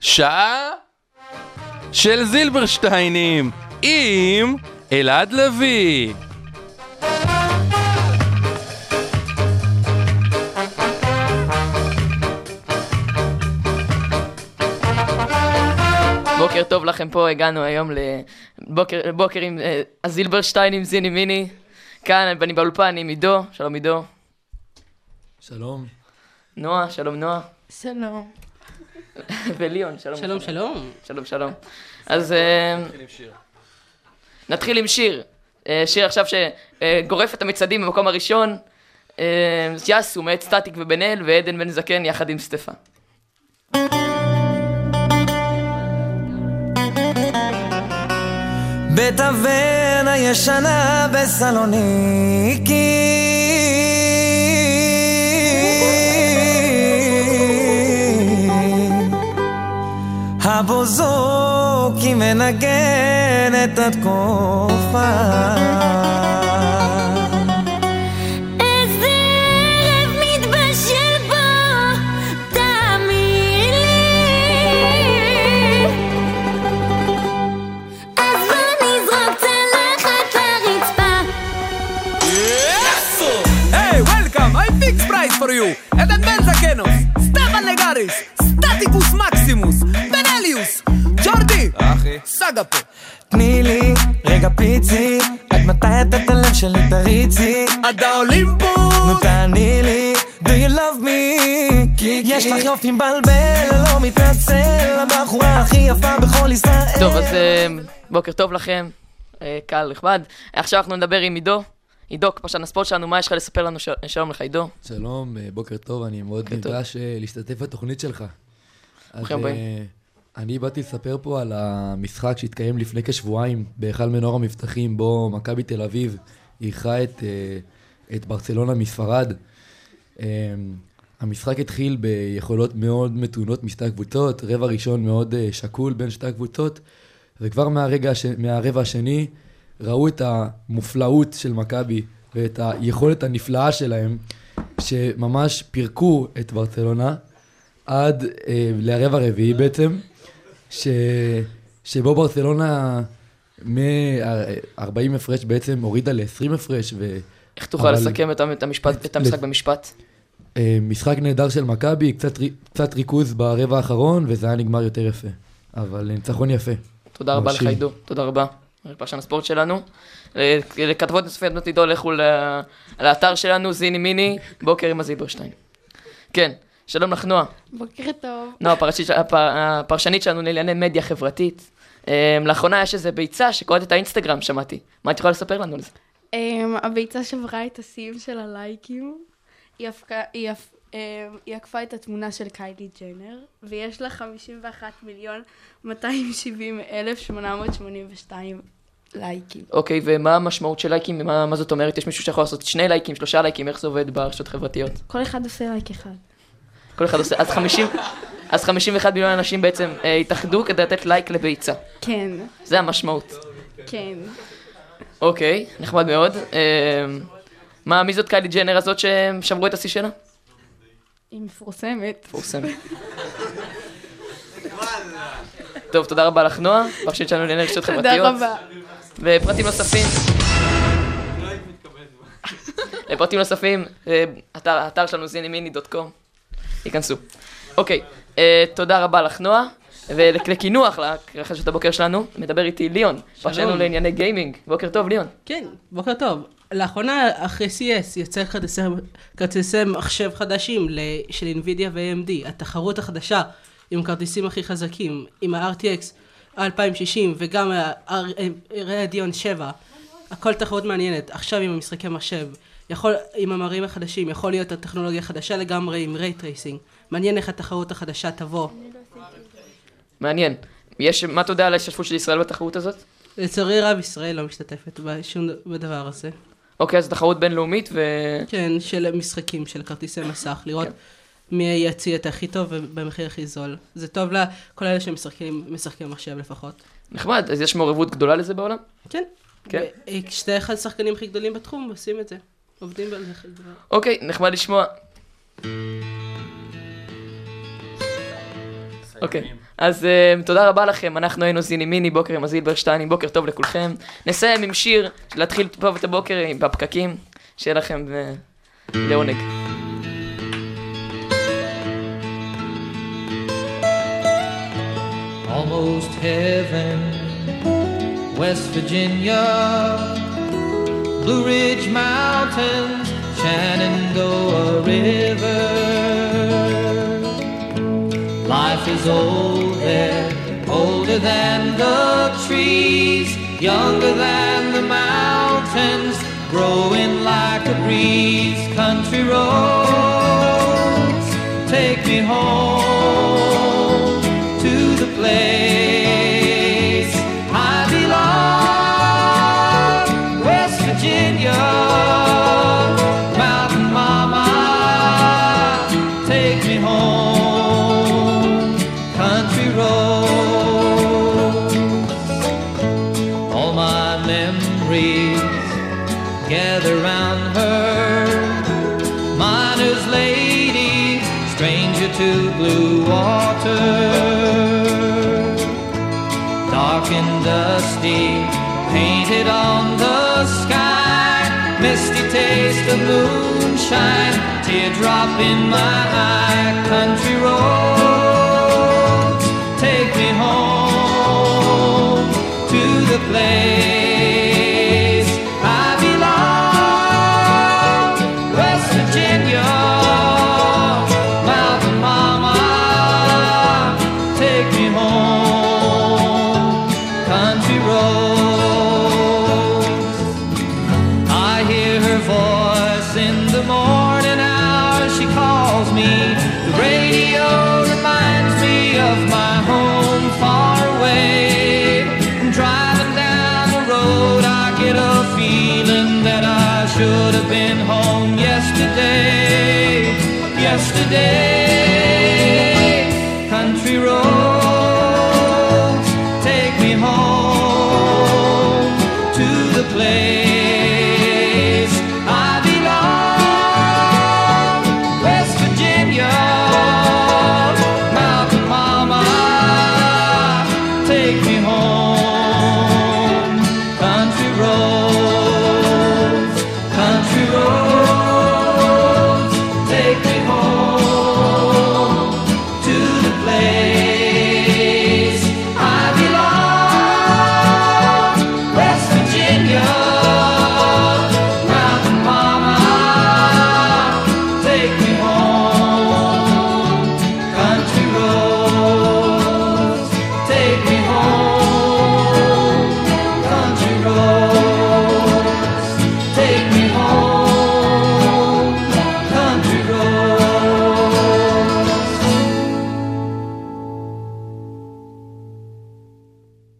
שעה של זילברשטיינים עם אלעד לביא. בוקר טוב לכם פה, הגענו היום לבוקר בוקר עם אה, הזילברשטיין עם זיני מיני. כאן אני באולפן עם עידו, שלום עידו. שלום. נועה, שלום נועה. שלום. וליאון, שלום. שלום, שלום. שלום, שלום. אז אה, נתחיל עם שיר. אה, שיר עכשיו שגורף את המצעדים במקום הראשון. אה, יאסו מאת סטטיק ובן אל ועדן בן זקן יחד עם סטפה. בית אבן הישנה בסלוניקי fix price for you! עדן בן זקנוס, סטפן לגריס, סטטיקוס מקסימוס, בנליוס, ג'ורדי! אחי. סאגה פה. תני לי רגע פיצי עד מתי את את הלב שלי תריצי עד האולימפוס! נו תעני לי Do you love me? יש לך יופי מבלבל לא מתנצל הבחורה הכי יפה בכל ישראל טוב, אז אה, בוקר טוב לכם, אה, קהל נכבד. עכשיו אנחנו נדבר עם עידו. עידו, פרשן הספורט שלנו, מה יש לך לספר לנו? של- שלום לך, עידו. שלום, אה, בוקר טוב, אני מאוד. נרגש להשתתף בתוכנית שלך. ברוכים הבאים. אני באתי לספר פה על המשחק שהתקיים לפני כשבועיים בהיכל מנור המבטחים, בו מכבי תל אביב אירחה את, אה, את ברצלונה מספרד. אה, המשחק התחיל ביכולות מאוד מתונות משתי הקבוצות, רבע ראשון מאוד אה, שקול בין שתי הקבוצות, וכבר מהרגע, הש- מהרבע השני ראו את המופלאות של מכבי ואת היכולת הנפלאה שלהם, שממש פירקו את ברצלונה עד אה, לרבע הרביעי בעצם, ש, שבו ברצלונה מ-40 הפרש בעצם הורידה ל-20 הפרש. ו... איך תוכל אבל- לסכם את, את, המשפט, את המשחק במשפט? אה, משחק נהדר של מכבי, קצת, קצת ריכוז ברבע האחרון, וזה היה נגמר יותר יפה. אבל ניצחון יפה. תודה רבה לך. עידו. תודה רבה. פרשן הספורט שלנו. לכתבות נוספות בנות עידו, לכו לאתר שלנו, זיני מיני, בוקר עם הזיברשטיין. כן, שלום לך, נועה. בוקר טוב. נועה, הפרשית- הפ- הפרשנית שלנו לענייני מדיה חברתית. אה, לאחרונה יש איזה ביצה שקוראת את האינסטגרם, שמעתי. מה את יכולה לספר לנו על זה? Um, הביצה שברה את השיא של הלייקים. היא, הפקה, היא, הפ, um, היא עקפה את התמונה של קיילי ג'נר, ויש לה 51 מיליון 270 אלף 882 לייקים. אוקיי, ומה המשמעות של לייקים? מה, מה זאת אומרת? יש מישהו שיכול לעשות שני לייקים, שלושה לייקים, איך זה עובד ברשתות חברתיות? כל אחד עושה לייק אחד. כל אחד עושה, אז 50, אז 51 מיליון אנשים בעצם אה, התאחדו כדי לתת לייק לביצה. כן, זה המשמעות. כן. אוקיי, נחמד מאוד. אה, מה, מי זאת קיילי ג'נר הזאת שהם שברו את השיא שלה? היא מפורסמת. מפורסם. טוב, תודה רבה לך, נועה. פרשית שלנו לענייני רשתות תודה חברתיות. רבה. ופרטים נוספים. לפרטים נוספים, אה, אתר, שלנו זינימיני.קום. ייכנסו. אוקיי, אה, תודה רבה לך, נועה. ולקינוח, לחדשות הבוקר שלנו, מדבר איתי ליאון, פרשנו לענייני גיימינג. בוקר טוב, ליאון. כן, בוקר טוב. לאחרונה, אחרי CES, יצא כרטיסי, כרטיסי מחשב חדשים של NVIDIA ו-AMD, התחרות החדשה עם הכרטיסים הכי חזקים, עם ה-RTX 2060 וגם ה-Radeon 7. הכל תחרות מעניינת. עכשיו עם המשחקי מחשב, יכול, עם המראים החדשים, יכול להיות הטכנולוגיה חדשה לגמרי עם ray tracing. מעניין איך התחרות החדשה תבוא. מעניין. יש, מה אתה יודע על ההשתתפות של ישראל בתחרות הזאת? לצערי רב, ישראל לא משתתפת בשום ד- בדבר הזה. אוקיי, אז תחרות בינלאומית, ו... כן, של משחקים, של כרטיסי מסך, לראות כן. מי יציע את הכי טוב ובמחיר הכי זול. זה טוב לכל אלה שמשחקים משחקים במחשב לפחות. נחמד, אז יש מעורבות גדולה לזה בעולם? כן. כן. ו- שתי אחד השחקנים הכי גדולים בתחום עושים את זה. עובדים על זה. אוקיי, נחמד לשמוע. אוקיי, אז אה, תודה רבה לכם, אנחנו היינו זיני מיני, בוקר עם הזילברשטיינים, בוקר טוב לכולכם. נסיים עם שיר, להתחיל טוב את הבוקר עם- בפקקים, שיהיה לכם אה, לעונג. almost heaven. West Virginia, Blue Ridge Mountains, Shenandoah River. Life is old there, older than the trees, younger than the mountains, growing like a breeze. Country roads, take me home to blue water. Dark and dusty, painted on the sky, misty taste of moonshine, teardrop in my eye, amor.